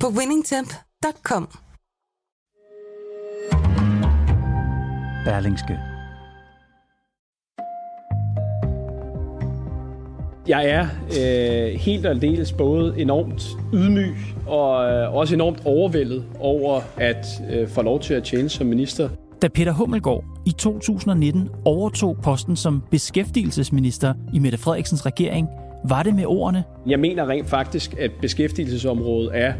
på winningtemp.com. Berlingske. Jeg er øh, helt og aldeles både enormt ydmyg og øh, også enormt overvældet over at øh, få lov til at tjene som minister. Da Peter Hummelgaard i 2019 overtog posten som beskæftigelsesminister i Mette Frederiksens regering, var det med ordene. Jeg mener rent faktisk, at beskæftigelsesområdet er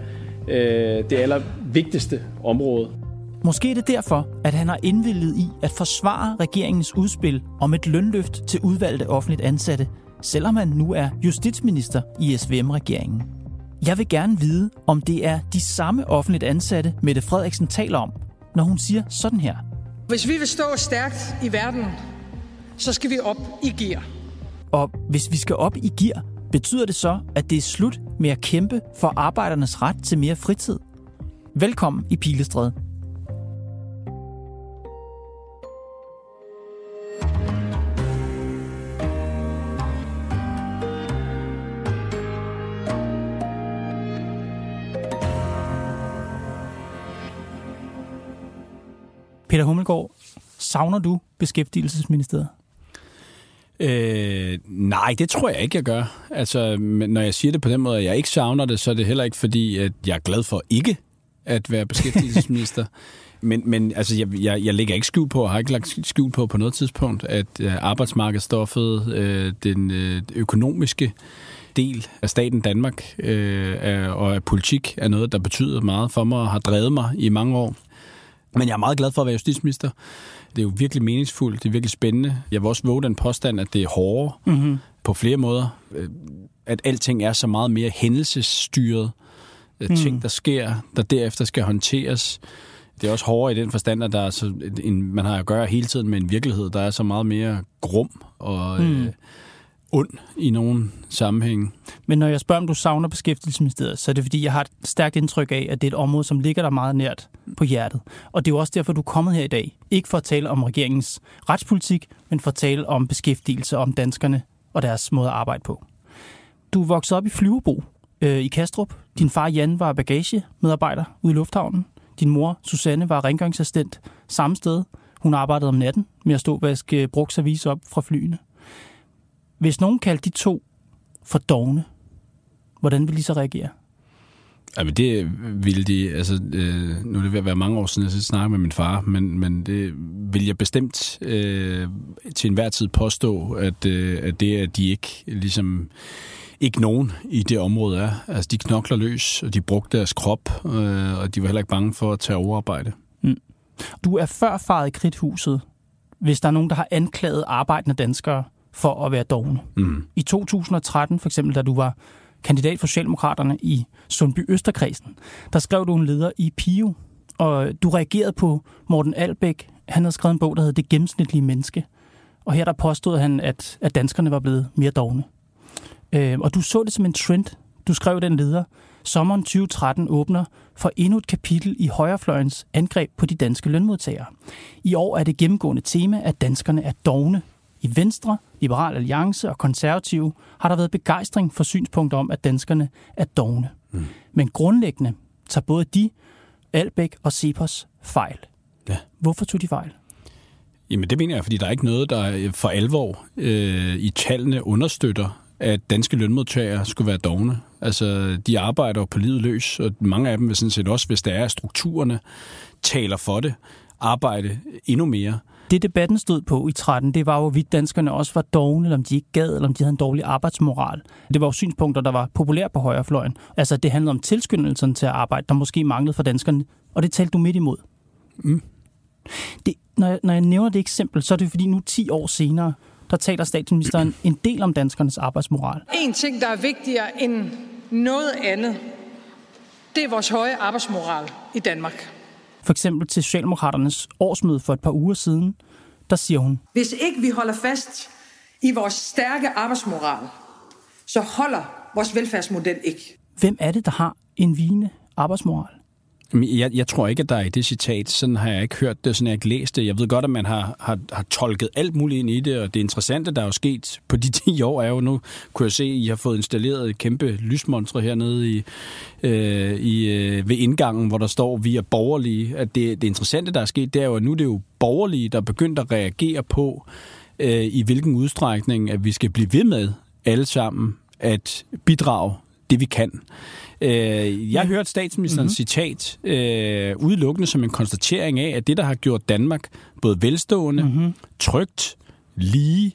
øh, det allervigtigste område. Måske er det derfor, at han har indvillet i at forsvare regeringens udspil om et lønløft til udvalgte offentligt ansatte, selvom han nu er justitsminister i SVM-regeringen. Jeg vil gerne vide, om det er de samme offentligt ansatte, Mette Frederiksen taler om, når hun siger sådan her. Hvis vi vil stå stærkt i verden, så skal vi op i gear. Og hvis vi skal op i gear, betyder det så, at det er slut med at kæmpe for arbejdernes ret til mere fritid? Velkommen i Pilestræde. Peter Hummelgaard, savner du beskæftigelsesministeriet? Øh, nej, det tror jeg ikke, jeg gør. Altså, når jeg siger det på den måde, at jeg ikke savner det, så er det heller ikke fordi, at jeg er glad for ikke at være beskæftigelsesminister. men, men altså, jeg, jeg, jeg lægger ikke skjul på, og har ikke lagt skjul på på noget tidspunkt, at øh, arbejdsmarkedsstoffet, øh, den øh, økonomiske del af staten Danmark øh, er, og af politik er noget, der betyder meget for mig og har drevet mig i mange år. Men jeg er meget glad for at være justitsminister. Det er jo virkelig meningsfuldt, det er virkelig spændende. Jeg vil også våge den påstand, at det er hårdere mm-hmm. på flere måder. At alting er så meget mere hændelsesstyret. Mm. Ting, der sker, der derefter skal håndteres. Det er også hårdere i den forstand, at der er så en, man har at gøre hele tiden med en virkelighed, der er så meget mere grum og mm. øh, ond i nogen sammenhæng. Men når jeg spørger, om du savner beskæftigelsesministeriet, så er det fordi, jeg har et stærkt indtryk af, at det er et område, som ligger der meget nært på hjertet. Og det er jo også derfor, du er kommet her i dag. Ikke for at tale om regeringens retspolitik, men for at tale om beskæftigelse, om danskerne og deres måde at arbejde på. Du voksede op i Flyvebo øh, i Kastrup. Din far Jan var bagagemedarbejder ude i lufthavnen. Din mor Susanne var rengøringsassistent samme sted. Hun arbejdede om natten med at stå og vaske øh, brugservice op fra flyene. Hvis nogen kaldte de to for dogne, hvordan ville de så reagere? Men det ville de, altså øh, nu er det ved at være mange år siden, jeg snakker med min far, men, men det vil jeg bestemt øh, til enhver tid påstå, at, øh, at det er de ikke ligesom ikke nogen i det område er. Altså de knokler løs, og de brugte deres krop, øh, og de var heller ikke bange for at tage overarbejde. Mm. Du er før faret i kridthuset, hvis der er nogen, der har anklaget arbejdende danskere for at være dogne. Mm. I 2013, for eksempel, da du var kandidat for Socialdemokraterne i Sundby Østerkredsen, der skrev du en leder i Pio, og du reagerede på Morten Albæk. Han havde skrevet en bog, der hed Det gennemsnitlige menneske. Og her der påstod han, at, at danskerne var blevet mere dogne. Øh, og du så det som en trend. Du skrev den leder. Sommeren 2013 åbner for endnu et kapitel i højrefløjens angreb på de danske lønmodtagere. I år er det gennemgående tema, at danskerne er dogne i Venstre, Liberal Alliance og Konservative har der været begejstring for synspunkter om, at danskerne er dogne. Mm. Men grundlæggende tager både de, Albæk og Cepos fejl. Ja. Hvorfor tog de fejl? Jamen det mener jeg, fordi der er ikke noget, der for alvor øh, i tallene understøtter, at danske lønmodtagere skulle være dogne. Altså, de arbejder jo på livet løs, og mange af dem vil sådan set også, hvis der er strukturerne, taler for det, arbejde endnu mere. Det debatten stod på i 13, det var jo, hvorvidt danskerne også var dogne, eller om de ikke gad, eller om de havde en dårlig arbejdsmoral. Det var jo synspunkter, der var populære på højrefløjen. Altså, det handlede om tilskyndelsen til at arbejde, der måske manglede for danskerne, og det talte du midt imod. Mm. Det, når, jeg, når jeg nævner det eksempel, så er det fordi nu 10 år senere, der taler statsministeren en del om danskernes arbejdsmoral. En ting, der er vigtigere end noget andet, det er vores høje arbejdsmoral i Danmark. For eksempel til Socialdemokraternes årsmøde for et par uger siden, der siger hun, Hvis ikke vi holder fast i vores stærke arbejdsmoral, så holder vores velfærdsmodel ikke. hvem er det, der har en vigende arbejdsmoral? Jeg, jeg tror ikke, at der er i det citat, sådan har jeg ikke hørt det, sådan har jeg ikke læst det. Jeg ved godt, at man har, har, har tolket alt muligt ind i det, og det interessante, der er jo sket på de 10 år, er jo nu, kunne jeg se, at I har fået installeret et kæmpe lysmonstre hernede i, øh, i, øh, ved indgangen, hvor der står, vi er borgerlige. At det, det interessante, der er sket, det er jo, at nu er det jo borgerlige, der er begyndt at reagere på, øh, i hvilken udstrækning, at vi skal blive ved med alle sammen at bidrage det, vi kan. Øh, jeg hørte statsministerens mm-hmm. citat øh, udelukkende som en konstatering af, at det, der har gjort Danmark både velstående, mm-hmm. trygt, lige,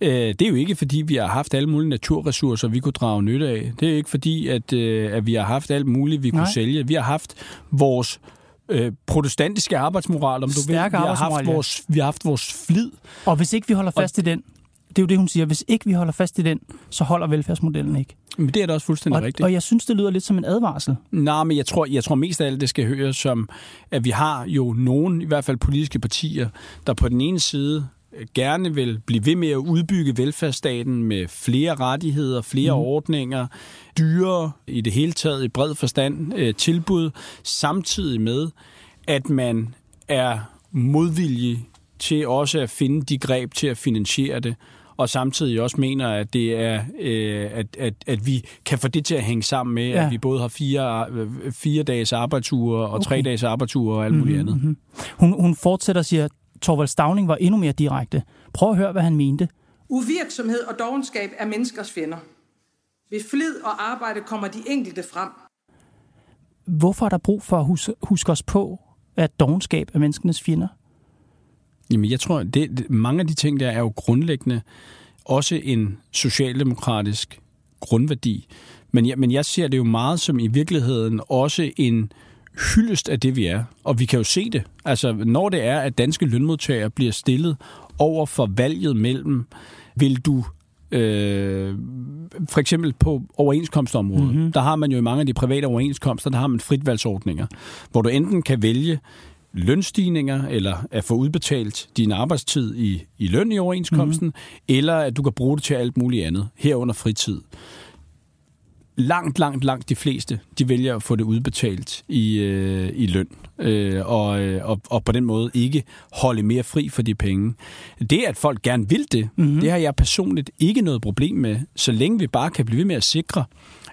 øh, det er jo ikke fordi, vi har haft alle mulige naturressourcer, vi kunne drage nytte af. Det er ikke fordi, at, øh, at vi har haft alt muligt, vi kunne Nej. sælge. Vi har haft vores øh, protestantiske arbejdsmoral, om du vil. Vi Stærke har, haft ja. vores, vi har haft vores flid. Og hvis ikke vi holder fast i den, det er jo det, hun siger, hvis ikke vi holder fast i den, så holder velfærdsmodellen ikke. Men det er da også fuldstændig Og, rigtigt. og jeg synes, det lyder lidt som en advarsel. Nej, men jeg tror, jeg tror mest af alt, det skal høres som, at vi har jo nogen, i hvert fald politiske partier, der på den ene side øh, gerne vil blive ved med at udbygge velfærdsstaten med flere rettigheder, flere mm. ordninger, dyre i det hele taget i bred forstand øh, tilbud, samtidig med, at man er modvillig til også at finde de greb til at finansiere det, og samtidig også mener, at det er, øh, at, at, at vi kan få det til at hænge sammen med, ja. At vi både har fire, øh, fire dages arbejdsuger og okay. tre dages arbejdsuger og alt muligt andet. Mm-hmm. Hun, hun fortsætter og siger, at Torvald Stavning var endnu mere direkte. Prøv at høre, hvad han mente. Uvirksomhed og dogenskab er menneskers fjender. Ved flid og arbejde kommer de enkelte frem. Hvorfor er der brug for at huske, huske os på, at dogenskab er menneskenes fjender? Jamen, jeg tror, det, mange af de ting der er jo grundlæggende også en socialdemokratisk grundværdi. Men jeg, men jeg ser det jo meget som i virkeligheden også en hyldest af det, vi er. Og vi kan jo se det. Altså, når det er, at danske lønmodtagere bliver stillet over for valget mellem, vil du Øh, for eksempel på overenskomstområdet, mm-hmm. der har man jo i mange af de private overenskomster, der har man fritvalgsordninger, hvor du enten kan vælge lønstigninger, eller at få udbetalt din arbejdstid i, i løn i overenskomsten, mm-hmm. eller at du kan bruge det til alt muligt andet, herunder fritid. Langt, langt, langt de fleste, de vælger at få det udbetalt i, øh, i løn, øh, og, øh, og, og på den måde ikke holde mere fri for de penge. Det, at folk gerne vil det, mm-hmm. det har jeg personligt ikke noget problem med, så længe vi bare kan blive ved med at sikre,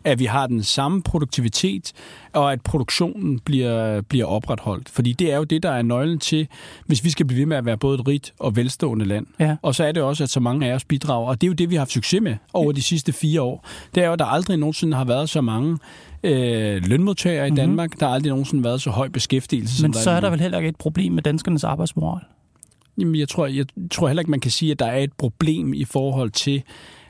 at vi har den samme produktivitet, og at produktionen bliver, bliver opretholdt. Fordi det er jo det, der er nøglen til, hvis vi skal blive ved med at være både et rigt og velstående land. Ja. Og så er det også, at så mange af os bidrager. Og det er jo det, vi har haft succes med over de sidste fire år. Det er jo, at der aldrig nogensinde har været så mange øh, lønmodtagere i Danmark. Der har aldrig nogensinde været så høj beskæftigelse. Men som så er nu. der vel heller ikke et problem med danskernes arbejdsmoral? Jamen, jeg tror, jeg tror heller ikke, man kan sige, at der er et problem i forhold til,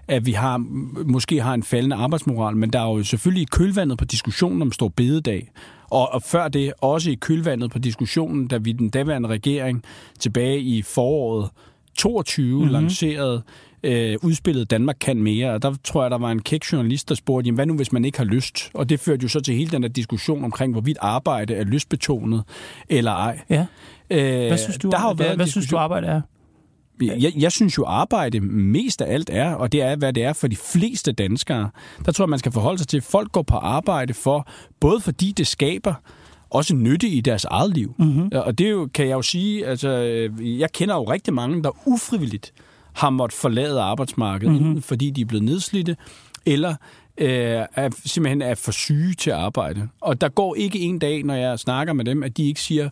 at vi har, måske har en faldende arbejdsmoral, men der er jo selvfølgelig i kølvandet på diskussionen om stor bededag, og, og før det også i kølvandet på diskussionen, da vi den daværende regering tilbage i foråret 22 mm-hmm. lancerede øh, udspillet Danmark kan mere, og der tror jeg, der var en kæk journalist, der spurgte, jamen, hvad nu hvis man ikke har lyst? Og det førte jo så til hele den der diskussion omkring, hvorvidt arbejde er lystbetonet eller ej. Ja. Øh, Hvad synes du, der har jo hvad, været en hvad synes du arbejde er? Jeg, jeg synes jo, arbejde mest af alt er, og det er, hvad det er for de fleste danskere. Der tror jeg, man skal forholde sig til, at folk går på arbejde for, både fordi det skaber også nytte i deres eget liv. Mm-hmm. Og det jo, kan jeg jo sige, altså, øh, jeg kender jo rigtig mange, der ufrivilligt har måttet forlade arbejdsmarkedet, mm-hmm. enten fordi de er blevet nedslidte, eller øh, er, simpelthen er for syge til at arbejde. Og der går ikke en dag, når jeg snakker med dem, at de ikke siger,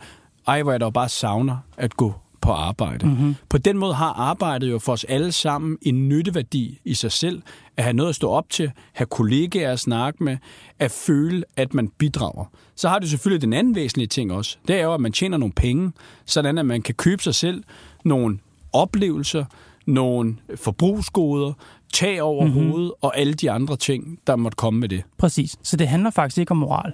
ej, hvor jeg dog bare savner at gå på arbejde. Mm-hmm. På den måde har arbejdet jo for os alle sammen en nytteværdi i sig selv, at have noget at stå op til, have kollegaer at snakke med, at føle, at man bidrager. Så har det selvfølgelig den anden væsentlige ting også. Det er jo, at man tjener nogle penge, sådan at man kan købe sig selv nogle oplevelser, nogle forbrugsgoder, tag over Mhm. mm-hmm. hovedet og alle de andre ting, der måtte komme med det. Præcis. Så det handler faktisk ikke om moral.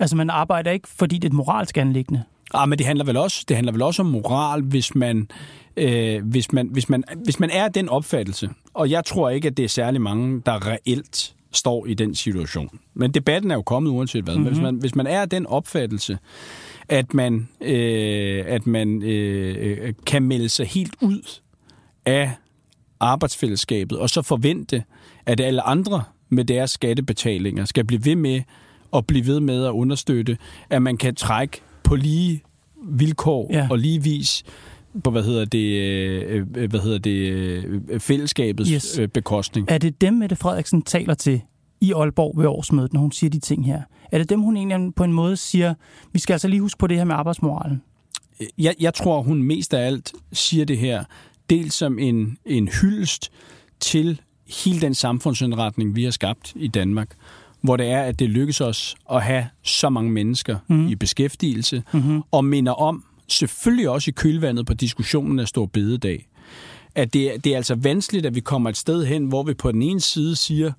Altså, man arbejder ikke, fordi det er et moralsk anlæggende. Ah, men det handler vel også, det handler vel også om moral, hvis man, øh, hvis man, hvis man, hvis man er den opfattelse. Og jeg tror ikke, at det er særlig mange, der reelt står i den situation. Men debatten er jo kommet uanset hvad. Mm-hmm. Hvis, man, hvis man er den opfattelse, at man, øh, at man øh, kan melde sig helt ud af arbejdsfællesskabet, og så forvente, at alle andre med deres skattebetalinger skal blive ved med at blive ved med at understøtte, at man kan trække på lige vilkår ja. og lige vis på, hvad hedder det, øh, øh, hvad hedder det øh, fællesskabets yes. bekostning. Er det dem, Mette Frederiksen taler til i Aalborg ved årsmødet, når hun siger de ting her? Er det dem, hun egentlig på en måde siger, vi skal altså lige huske på det her med arbejdsmoralen? Jeg, jeg tror, hun mest af alt siger det her, dels som en, en hyldest til hele den samfundsindretning, vi har skabt i Danmark, hvor det er, at det lykkes os at have så mange mennesker mm. i beskæftigelse, mm-hmm. og minder om, selvfølgelig også i kølvandet på diskussionen af Stor Bededag, at det, det er altså vanskeligt, at vi kommer et sted hen, hvor vi på den ene side siger,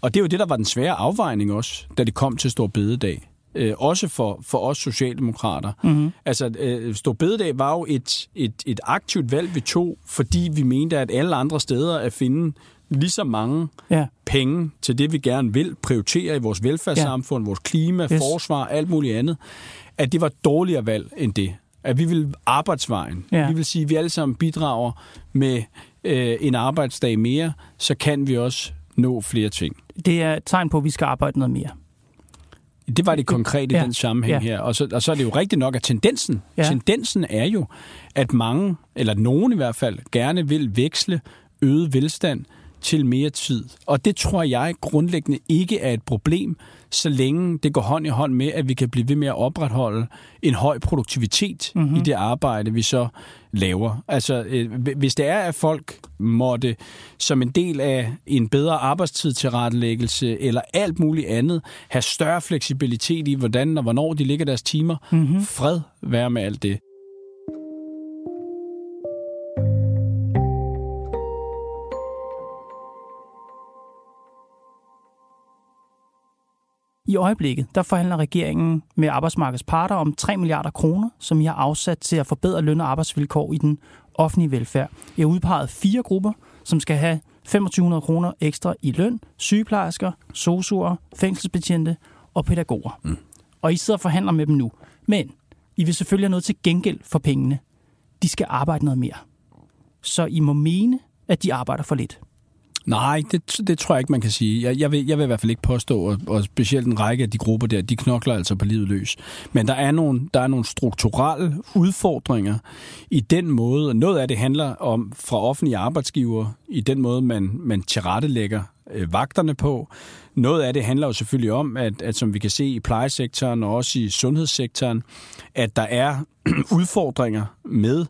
og det er jo det, der var den svære afvejning også, da det kom til Stor Bededag. Øh, også for, for os socialdemokrater. Mm-hmm. Altså, øh, Stor Bededag var jo et, et, et aktivt valg, vi tog, fordi vi mente, at alle andre steder at finde lige så mange ja. penge til det, vi gerne vil prioritere i vores velfærdssamfund, ja. vores klima, yes. forsvar, alt muligt andet, at det var et dårligere valg end det. At vi vil arbejdsvejen. Ja. Vi vil sige, at vi alle sammen bidrager med øh, en arbejdsdag mere, så kan vi også nå flere ting. Det er et tegn på, at vi skal arbejde noget mere. Det var det konkrete i ja. den sammenhæng ja. her. Og så, og så er det jo rigtigt nok, at tendensen, ja. tendensen er jo, at mange, eller nogen i hvert fald, gerne vil veksle øget velstand til mere tid. Og det tror jeg grundlæggende ikke er et problem, så længe det går hånd i hånd med, at vi kan blive ved med at opretholde en høj produktivitet mm-hmm. i det arbejde, vi så laver. Altså, øh, hvis det er, at folk måtte som en del af en bedre arbejdstid til rettelæggelse eller alt muligt andet, have større fleksibilitet i, hvordan og hvornår de ligger deres timer, mm-hmm. fred være med alt det. I øjeblikket der forhandler regeringen med arbejdsmarkedets parter om 3 milliarder kroner, som I har afsat til at forbedre løn- og arbejdsvilkår i den offentlige velfærd. I har udpeget fire grupper, som skal have 2500 kroner ekstra i løn. Sygeplejersker, sosuer, fængselsbetjente og pædagoger. Mm. Og I sidder og forhandler med dem nu. Men I vil selvfølgelig have noget til gengæld for pengene. De skal arbejde noget mere. Så I må mene, at de arbejder for lidt. Nej, det, det tror jeg ikke, man kan sige. Jeg, jeg, vil, jeg vil i hvert fald ikke påstå, og, og specielt en række af de grupper der, de knokler altså på livet løs. Men der er nogle, der er nogle strukturelle udfordringer i den måde, noget af det handler om fra offentlige arbejdsgiver, i den måde, man, man tilrettelægger øh, vagterne på. Noget af det handler jo selvfølgelig om, at, at som vi kan se i plejesektoren og også i sundhedssektoren, at der er udfordringer med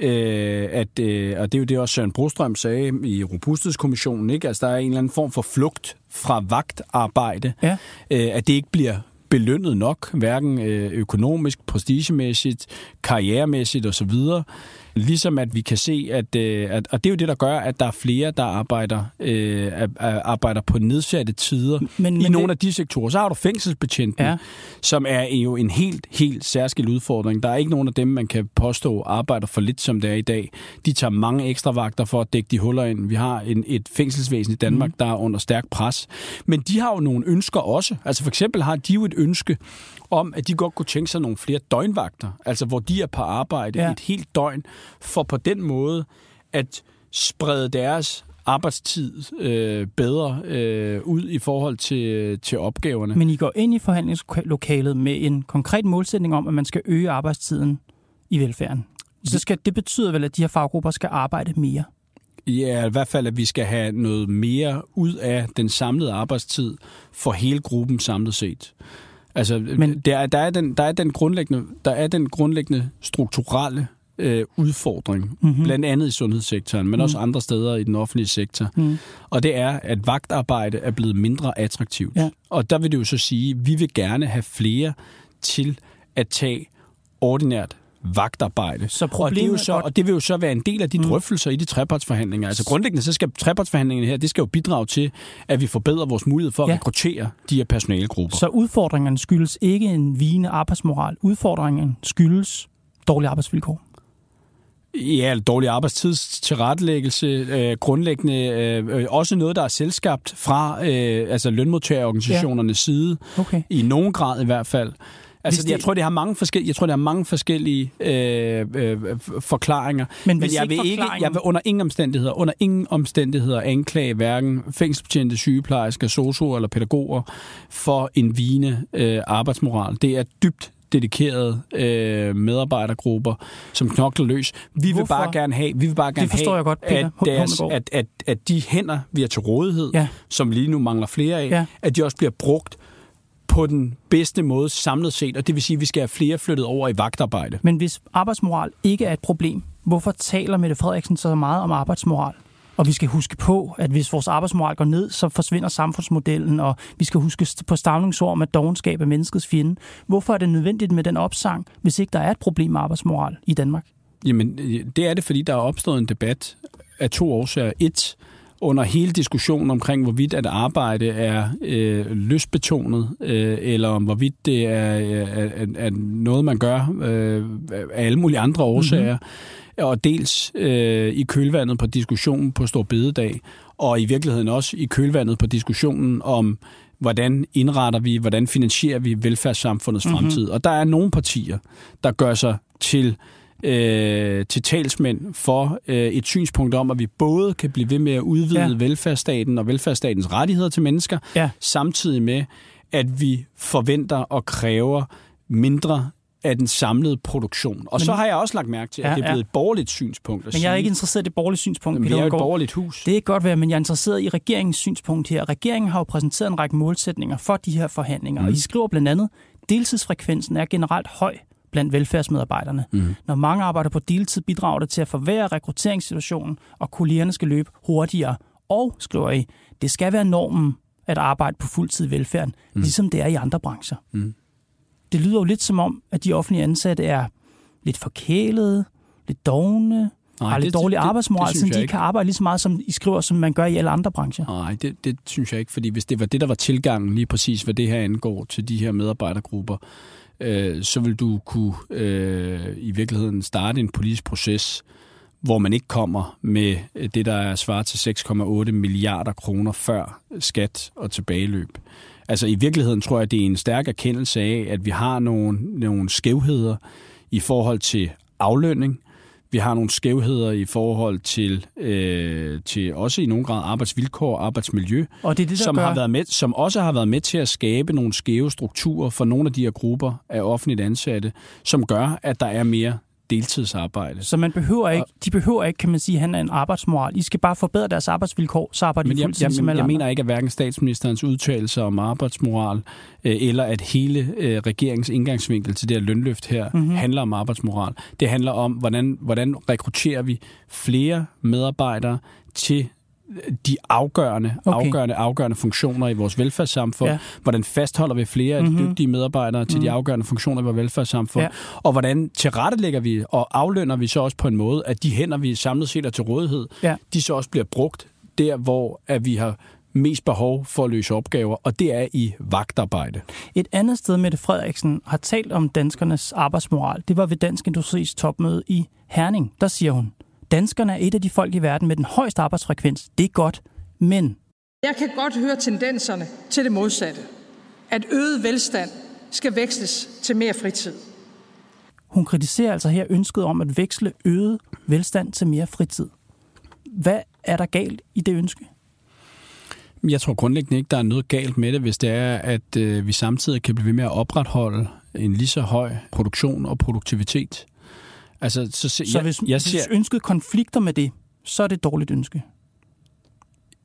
øh, at, øh, og det er jo det også Søren Brostrøm sagde i Robusthedskommissionen, ikke? Altså der er en eller anden form for flugt fra vagtarbejde, ja. øh, at det ikke bliver belønnet nok, hverken øh, økonomisk, prestigemæssigt, karrieremæssigt osv., Ligesom at vi kan se, at, øh, at og det er jo det, der gør, at der er flere, der arbejder, øh, arbejder på nedsatte tider men, i men nogle det... af de sektorer. Så har du fængselsbetjenten, ja. som er jo en helt, helt særskilt udfordring. Der er ikke nogen af dem, man kan påstå arbejder for lidt, som det er i dag. De tager mange ekstra vagter for at dække de huller ind. Vi har en, et fængselsvæsen i Danmark, mm. der er under stærk pres. Men de har jo nogle ønsker også. Altså for eksempel har de jo et ønske om, at de godt kunne tænke sig nogle flere døgnvagter, altså hvor de er på arbejde ja. et helt døgn, for på den måde at sprede deres arbejdstid øh, bedre øh, ud i forhold til, til opgaverne. Men I går ind i forhandlingslokalet med en konkret målsætning om, at man skal øge arbejdstiden i velfærden. Så skal, det betyder vel, at de her faggrupper skal arbejde mere? Ja, i hvert fald, at vi skal have noget mere ud af den samlede arbejdstid for hele gruppen samlet set. Altså, Men, der, der, er den, der, er den grundlæggende, der er den grundlæggende strukturelle øh, udfordring, mm-hmm. blandt andet i sundhedssektoren, men mm. også andre steder i den offentlige sektor. Mm. Og det er, at vagtarbejde er blevet mindre attraktivt. Ja. Og der vil det jo så sige, at vi vil gerne have flere til at tage ordinært vagtarbejde. Så og, det er jo så, og det vil jo så være en del af de mm. drøftelser i de trepartsforhandlinger. Altså grundlæggende så skal trepartsforhandlingerne her, det skal jo bidrage til, at vi forbedrer vores mulighed for at ja. rekruttere de her personalegrupper. Så udfordringerne skyldes ikke en vigende arbejdsmoral. Udfordringen skyldes dårlige arbejdsvilkår. Ja, dårlig arbejdstidstilrettelæggelse, øh, grundlæggende øh, også noget, der er selvskabt fra øh, altså lønmodtagerorganisationernes ja. side, okay. i nogen grad i hvert fald. Altså, det... jeg tror, det har mange forskellige, jeg tror, det har mange forskellige øh, øh, forklaringer. Men, Men jeg vil forklaringen... ikke, jeg vil under ingen omstændigheder, under ingen omstændigheder anklage hverken fængselsbetjente, sygeplejersker, sosuer eller pædagoger for en vigende øh, arbejdsmoral. Det er dybt dedikerede øh, medarbejdergrupper, som knokler løs. Vi Hvorfor? vil bare gerne have, vi vil bare gerne have, jeg godt, Peter. At, deres, at, at, at de hænder, vi har til rådighed, ja. som lige nu mangler flere af, ja. at de også bliver brugt på den bedste måde samlet set, og det vil sige, at vi skal have flere flyttet over i vagtarbejde. Men hvis arbejdsmoral ikke er et problem, hvorfor taler Mette Frederiksen så meget om arbejdsmoral? Og vi skal huske på, at hvis vores arbejdsmoral går ned, så forsvinder samfundsmodellen, og vi skal huske på stavningsord med dogenskab af menneskets fjende. Hvorfor er det nødvendigt med den opsang, hvis ikke der er et problem med arbejdsmoral i Danmark? Jamen, det er det, fordi der er opstået en debat af to årsager. Et, under hele diskussionen omkring, hvorvidt at arbejde er øh, lystbetonet, øh, eller om hvorvidt det er, er, er noget, man gør øh, af alle mulige andre årsager, mm-hmm. Og dels øh, i kølvandet på diskussionen på Stor Bededag, og i virkeligheden også i kølvandet på diskussionen om, hvordan indretter vi, hvordan finansierer vi velfærdssamfundets mm-hmm. fremtid. Og der er nogle partier, der gør sig til øh, til talsmænd for øh, et synspunkt om, at vi både kan blive ved med at udvide ja. velfærdsstaten og velfærdsstatens rettigheder til mennesker, ja. samtidig med, at vi forventer og kræver mindre af den samlede produktion. Og men, så har jeg også lagt mærke til, at ja, det er blevet ja. et borgerligt synspunkt. At men jeg er ikke interesseret i det borgerlige synspunkt. Men det er et borgerligt hus. Det er godt være, men jeg er interesseret i regeringens synspunkt her. Regeringen har jo præsenteret en række målsætninger for de her forhandlinger, mm. og I skriver blandt andet, deltidsfrekvensen er generelt høj blandt velfærdsmedarbejderne. Mm. Når mange arbejder på deltid, bidrager det til at forværre rekrutteringssituationen, og kollegerne skal løbe hurtigere. Og, skriver I, det skal være normen at arbejde på fuldtid i velfærden, mm. ligesom det er i andre brancher. Mm. Det lyder jo lidt som om, at de offentlige ansatte er lidt forkælede, lidt dogne, Nej, har lidt dårlig arbejdsmoral, så de ikke. kan arbejde lige så meget, som I skriver, som man gør i alle andre brancher. Nej, det, det synes jeg ikke, fordi hvis det var det, der var tilgangen lige præcis, hvad det her angår til de her medarbejdergrupper, øh, så vil du kunne øh, i virkeligheden starte en politisk proces, hvor man ikke kommer med det, der er svaret til 6,8 milliarder kroner før skat og tilbageløb. Altså i virkeligheden tror jeg, det er en stærk erkendelse af, at vi har nogle, nogle skævheder i forhold til aflønning, vi har nogle skævheder i forhold til, øh, til også i nogen grad arbejdsvilkår og arbejdsmiljø, og det er det, som, gør... har været med, som også har været med til at skabe nogle skæve strukturer for nogle af de her grupper af offentligt ansatte, som gør, at der er mere deltidsarbejde. Så man behøver ikke, de behøver ikke, kan man sige, at han er en arbejdsmoral. I skal bare forbedre deres arbejdsvilkår, så arbejder de fuldtid jeg, som jeg, jeg mener ikke, at hverken statsministerens udtalelser om arbejdsmoral, øh, eller at hele øh, regeringens indgangsvinkel til det her lønløft her, mm-hmm. handler om arbejdsmoral. Det handler om, hvordan, hvordan rekrutterer vi flere medarbejdere til de afgørende, okay. afgørende, afgørende funktioner i vores velfærdssamfund. Ja. Hvordan fastholder vi flere af de mm-hmm. dygtige medarbejdere til mm-hmm. de afgørende funktioner i vores velfærdssamfund? Ja. Og hvordan tilrettelægger vi og aflønner vi så også på en måde, at de hænder, vi samlet set er til rådighed, ja. de så også bliver brugt der, hvor at vi har mest behov for at løse opgaver, og det er i vagtarbejde. Et andet sted, Mette Frederiksen har talt om danskernes arbejdsmoral, det var ved Dansk Industris topmøde i Herning. Der siger hun, danskerne er et af de folk i verden med den højeste arbejdsfrekvens. Det er godt, men... Jeg kan godt høre tendenserne til det modsatte. At øget velstand skal veksles til mere fritid. Hun kritiserer altså her ønsket om at veksle øget velstand til mere fritid. Hvad er der galt i det ønske? Jeg tror grundlæggende ikke, der er noget galt med det, hvis det er, at øh, vi samtidig kan blive ved med at opretholde en lige så høj produktion og produktivitet. Altså, så, så, så jeg, hvis, jeg ser, hvis ønsket konflikter med det, så er det et dårligt ønske?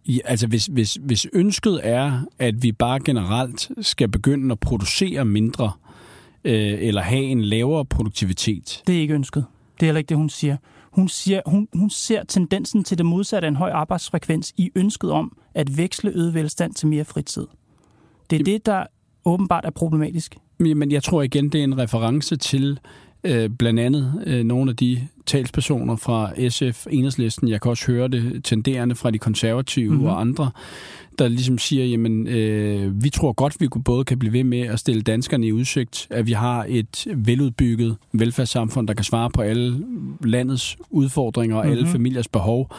Ja, altså hvis, hvis, hvis ønsket er, at vi bare generelt skal begynde at producere mindre, øh, eller have en lavere produktivitet. Det er ikke ønsket. Det er heller ikke det, hun siger. Hun, siger, hun, hun ser tendensen til det modsatte af en høj arbejdsfrekvens i ønsket om at veksle øget velstand til mere fritid. Det er det, der åbenbart er problematisk. Men jeg tror igen, det er en reference til øh, blandt andet øh, nogle af de talspersoner fra SF, Enhedslisten, jeg kan også høre det tenderende fra de konservative mm-hmm. og andre, der ligesom siger, jamen, øh, vi tror godt, vi både kan blive ved med at stille danskerne i udsigt, at vi har et veludbygget velfærdssamfund, der kan svare på alle landets udfordringer og mm-hmm. alle mhm. familiers behov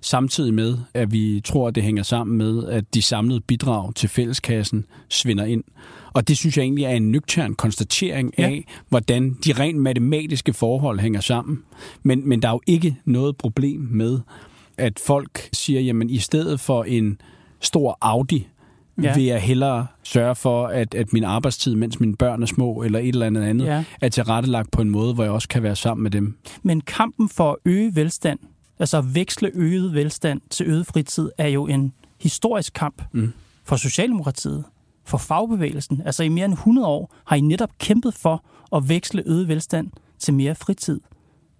samtidig med, at vi tror, at det hænger sammen med, at de samlede bidrag til fælleskassen svinder ind. Og det synes jeg egentlig er en nøgtern konstatering af, ja. hvordan de rent matematiske forhold hænger sammen. Men, men der er jo ikke noget problem med, at folk siger, jamen i stedet for en stor Audi, ja. vil jeg hellere sørge for, at, at min arbejdstid, mens mine børn er små, eller et eller andet andet, ja. er tilrettelagt på en måde, hvor jeg også kan være sammen med dem. Men kampen for at øge velstand, altså at veksle øget velstand til øget fritid, er jo en historisk kamp mm. for Socialdemokratiet, for fagbevægelsen. Altså i mere end 100 år har I netop kæmpet for at veksle øget velstand til mere fritid.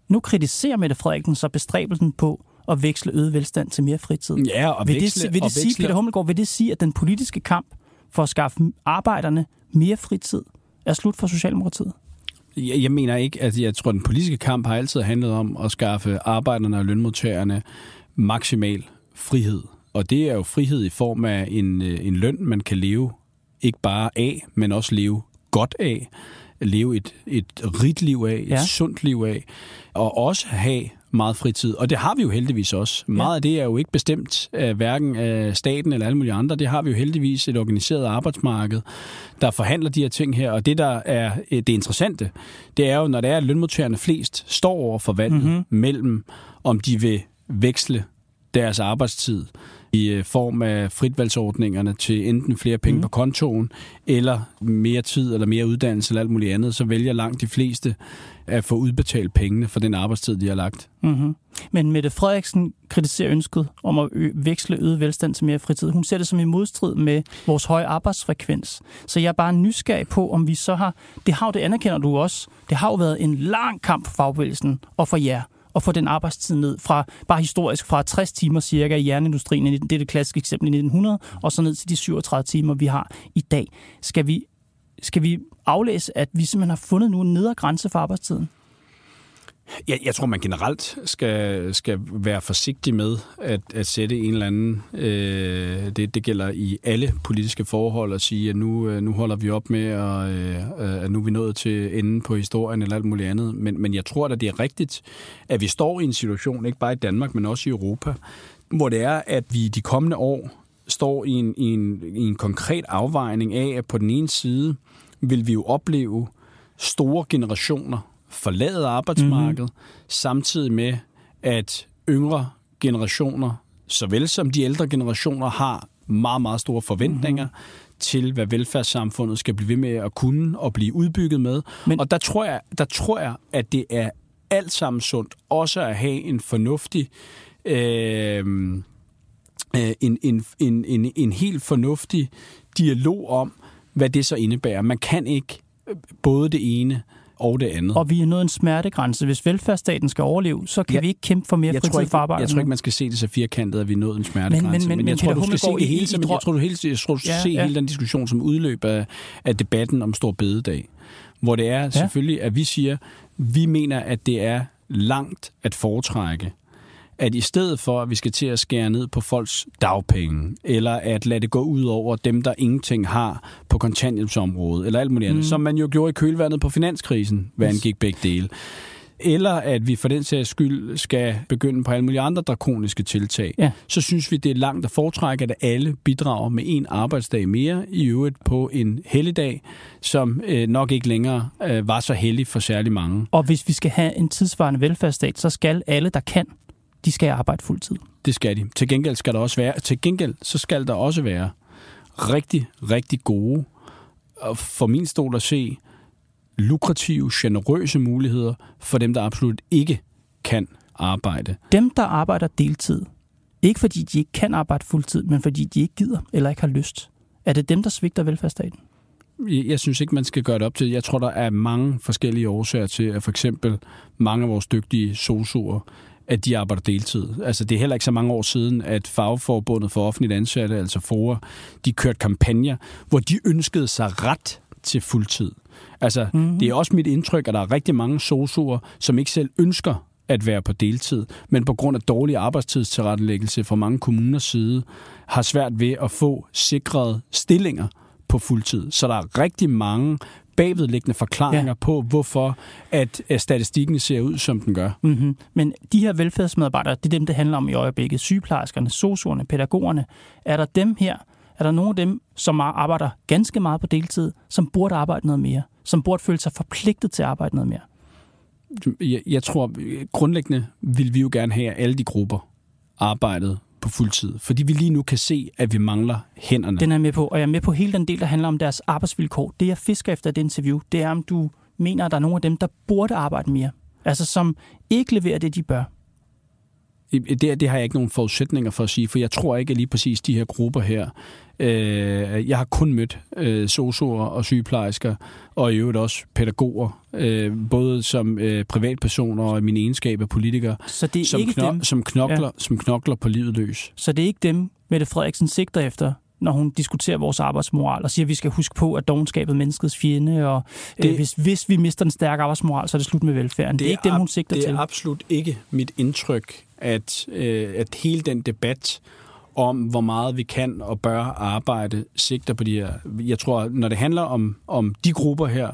Nu kritiserer Mette Frederiksen så bestræbelsen på at veksle øget velstand til mere fritid. Ja, og vil veksle, det, vil det sige, veksle... Peter Hummelgaard, vil det sige, at den politiske kamp for at skaffe arbejderne mere fritid er slut for Socialdemokratiet? Jeg, jeg mener ikke, at jeg tror, at den politiske kamp har altid handlet om at skaffe arbejderne og lønmodtagerne maksimal frihed. Og det er jo frihed i form af en, øh, en løn, man kan leve ikke bare af, men også leve godt af. Leve et, et rigt liv af, et ja. sundt liv af. Og også have meget fritid. Og det har vi jo heldigvis også. Ja. Meget af det er jo ikke bestemt af hverken af staten eller alle mulige andre. Det har vi jo heldigvis et organiseret arbejdsmarked, der forhandler de her ting her. Og det, der er det interessante, det er jo, når det er, at lønmodtagerne flest står over for valget mm-hmm. mellem, om de vil veksle deres arbejdstid i øh, form af fritvalgsordningerne til enten flere penge mm. på kontoen, eller mere tid, eller mere uddannelse, eller alt muligt andet, så vælger langt de fleste at få udbetalt pengene for den arbejdstid, de har lagt. Mm-hmm. Men Mette Frederiksen kritiserer ønsket om at ø- veksle øget velstand til mere fritid. Hun ser det som i modstrid med vores høje arbejdsfrekvens. Så jeg er bare nysgerrig på, om vi så har... Det har jo, det anerkender du også. Det har jo været en lang kamp for fagbevægelsen og for jer at få den arbejdstid ned fra, bare historisk, fra 60 timer cirka i jernindustrien, det er det klassiske eksempel i 1900, og så ned til de 37 timer, vi har i dag. Skal vi, skal vi aflæse, at vi simpelthen har fundet nu en nedre grænse for arbejdstiden? Jeg, jeg tror, man generelt skal, skal være forsigtig med at, at sætte en eller anden... Øh, det, det gælder i alle politiske forhold at sige, at nu, øh, nu holder vi op med, at, øh, øh, at nu er vi nået til enden på historien eller alt muligt andet. Men, men jeg tror da, det er rigtigt, at vi står i en situation, ikke bare i Danmark, men også i Europa, hvor det er, at vi de kommende år står i en, i en, i en konkret afvejning af, at på den ene side vil vi jo opleve store generationer forlade arbejdsmarkedet, mm-hmm. samtidig med, at yngre generationer, såvel som de ældre generationer, har meget, meget store forventninger mm-hmm. til, hvad velfærdssamfundet skal blive ved med at kunne og blive udbygget med. Men... Og der tror, jeg, der tror jeg, at det er alt sammen sundt også at have en fornuftig... Øh, øh en, en, en, en, en helt fornuftig dialog om, hvad det så indebærer. Man kan ikke både det ene og det andet. Og vi er nået en smertegrænse. Hvis velfærdsstaten skal overleve, så kan ja, vi ikke kæmpe for mere fritid for arbejde. Jeg tror ikke, man skal se det så firkantet, at vi er nået en smertegrænse. Men, men, men, men jeg, tror, du skal se det hele, som, jeg tror, du hele, jeg tror, du skal ja, se ja. hele den diskussion som udløb af, af debatten om Stor Bededag. Hvor det er selvfølgelig, at vi siger, vi mener, at det er langt at foretrække at i stedet for, at vi skal til at skære ned på folks dagpenge, eller at lade det gå ud over dem, der ingenting har på kontanthjælpsområdet, eller alt muligt andet, mm. som man jo gjorde i kølvandet på finanskrisen, hvad angik begge dele, eller at vi for den sags skyld skal begynde på alle mulige andre drakoniske tiltag, ja. så synes vi, det er langt at foretrække, at alle bidrager med en arbejdsdag mere, i øvrigt på en helligdag, som øh, nok ikke længere øh, var så heldig for særlig mange. Og hvis vi skal have en tidsvarende velfærdsstat, så skal alle, der kan, de skal arbejde fuldtid. Det skal de. Til gengæld skal der også være, til gengæld så skal der også være rigtig, rigtig gode, og for min stol at se, lukrative, generøse muligheder for dem, der absolut ikke kan arbejde. Dem, der arbejder deltid, ikke fordi de ikke kan arbejde fuldtid, men fordi de ikke gider eller ikke har lyst. Er det dem, der svigter velfærdsstaten? Jeg synes ikke, man skal gøre det op til. Jeg tror, der er mange forskellige årsager til, at for eksempel mange af vores dygtige sosuer at de arbejder deltid. Altså, det er heller ikke så mange år siden, at Fagforbundet for offentligt ansatte, altså FOA, de kørte kampagner, hvor de ønskede sig ret til fuldtid. Altså, mm-hmm. det er også mit indtryk, at der er rigtig mange sosuer, som ikke selv ønsker at være på deltid, men på grund af dårlig arbejdstidstilrettelæggelse fra mange kommuners side, har svært ved at få sikrede stillinger på fuldtid. Så der er rigtig mange bagvedliggende forklaringer ja. på, hvorfor at, at statistikken ser ud, som den gør. Mm-hmm. Men de her velfærdsmedarbejdere, det er dem, det handler om i øjeblikket. Sygeplejerskerne, sosuerne, pædagogerne. Er der dem her, er der nogle af dem, som arbejder ganske meget på deltid, som burde arbejde noget mere? Som burde føle sig forpligtet til at arbejde noget mere? Jeg, jeg tror, grundlæggende vil vi jo gerne have, at alle de grupper arbejdede på fuldtid, fordi vi lige nu kan se, at vi mangler hænderne. Den er med på, og jeg er med på hele den del, der handler om deres arbejdsvilkår. Det, jeg fisker efter det interview, det er, om du mener, at der er nogle af dem, der burde arbejde mere. Altså, som ikke leverer det, de bør. Det, det har jeg ikke nogen forudsætninger for at sige, for jeg tror ikke, at lige præcis de her grupper her Øh, jeg har kun mødt øh, sosuer og sygeplejersker, og i øvrigt også pædagoger, øh, både som øh, privatpersoner og i min egenskab af politiker, Så det er som, ikke dem, som, knokler, ja. som knokler på livet løs. Så det er ikke dem, Mette Frederiksen sigter efter, når hun diskuterer vores arbejdsmoral og siger, at vi skal huske på, at dogenskabet er menneskets fjende, og øh, det, øh, hvis, hvis vi mister den stærke arbejdsmoral, så er det slut med velfærden. Det, det er ikke dem, hun sigter til. Det er absolut ikke mit indtryk, at, øh, at hele den debat om, hvor meget vi kan og bør arbejde, sigter på de her. Jeg tror, når det handler om, om de grupper her,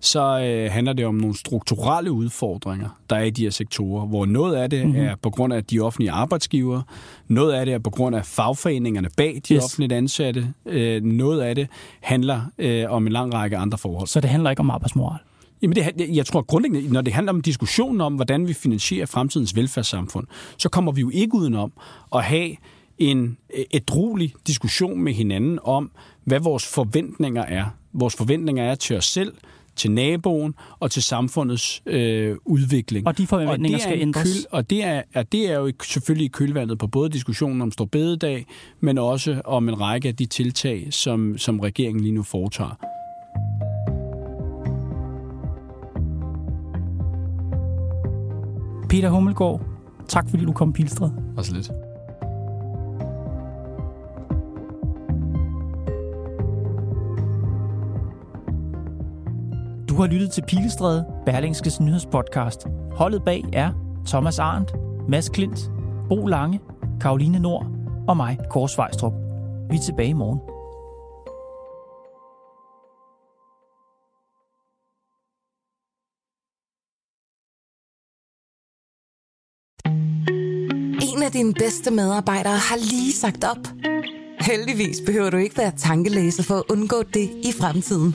så øh, handler det om nogle strukturelle udfordringer, der er i de her sektorer, hvor noget af det mm-hmm. er på grund af de offentlige arbejdsgiver, noget af det er på grund af fagforeningerne bag de yes. offentligt ansatte, øh, noget af det handler øh, om en lang række andre forhold. Så det handler ikke om arbejdsmoral? Jamen det, jeg tror grundlæggende, når det handler om diskussionen om, hvordan vi finansierer fremtidens velfærdssamfund, så kommer vi jo ikke udenom at have en ædruelig diskussion med hinanden om, hvad vores forventninger er. Vores forventninger er til os selv, til naboen og til samfundets øh, udvikling. Og de forventninger og skal ændres. Køl, og det er, er, det er jo selvfølgelig i kølvandet på både diskussionen om Storbededag, men også om en række af de tiltag, som, som regeringen lige nu foretager. Peter Hummelgaard, tak fordi du kom, Pilstred. Og så lidt. Du har lyttet til Pilestræde, Berlingskes nyhedspodcast. Holdet bag er Thomas Arndt, Mads Klint, Bo Lange, Karoline Nord og mig, Kåre Svejstrup. Vi er tilbage i morgen. En af dine bedste medarbejdere har lige sagt op. Heldigvis behøver du ikke være tankelæser for at undgå det i fremtiden.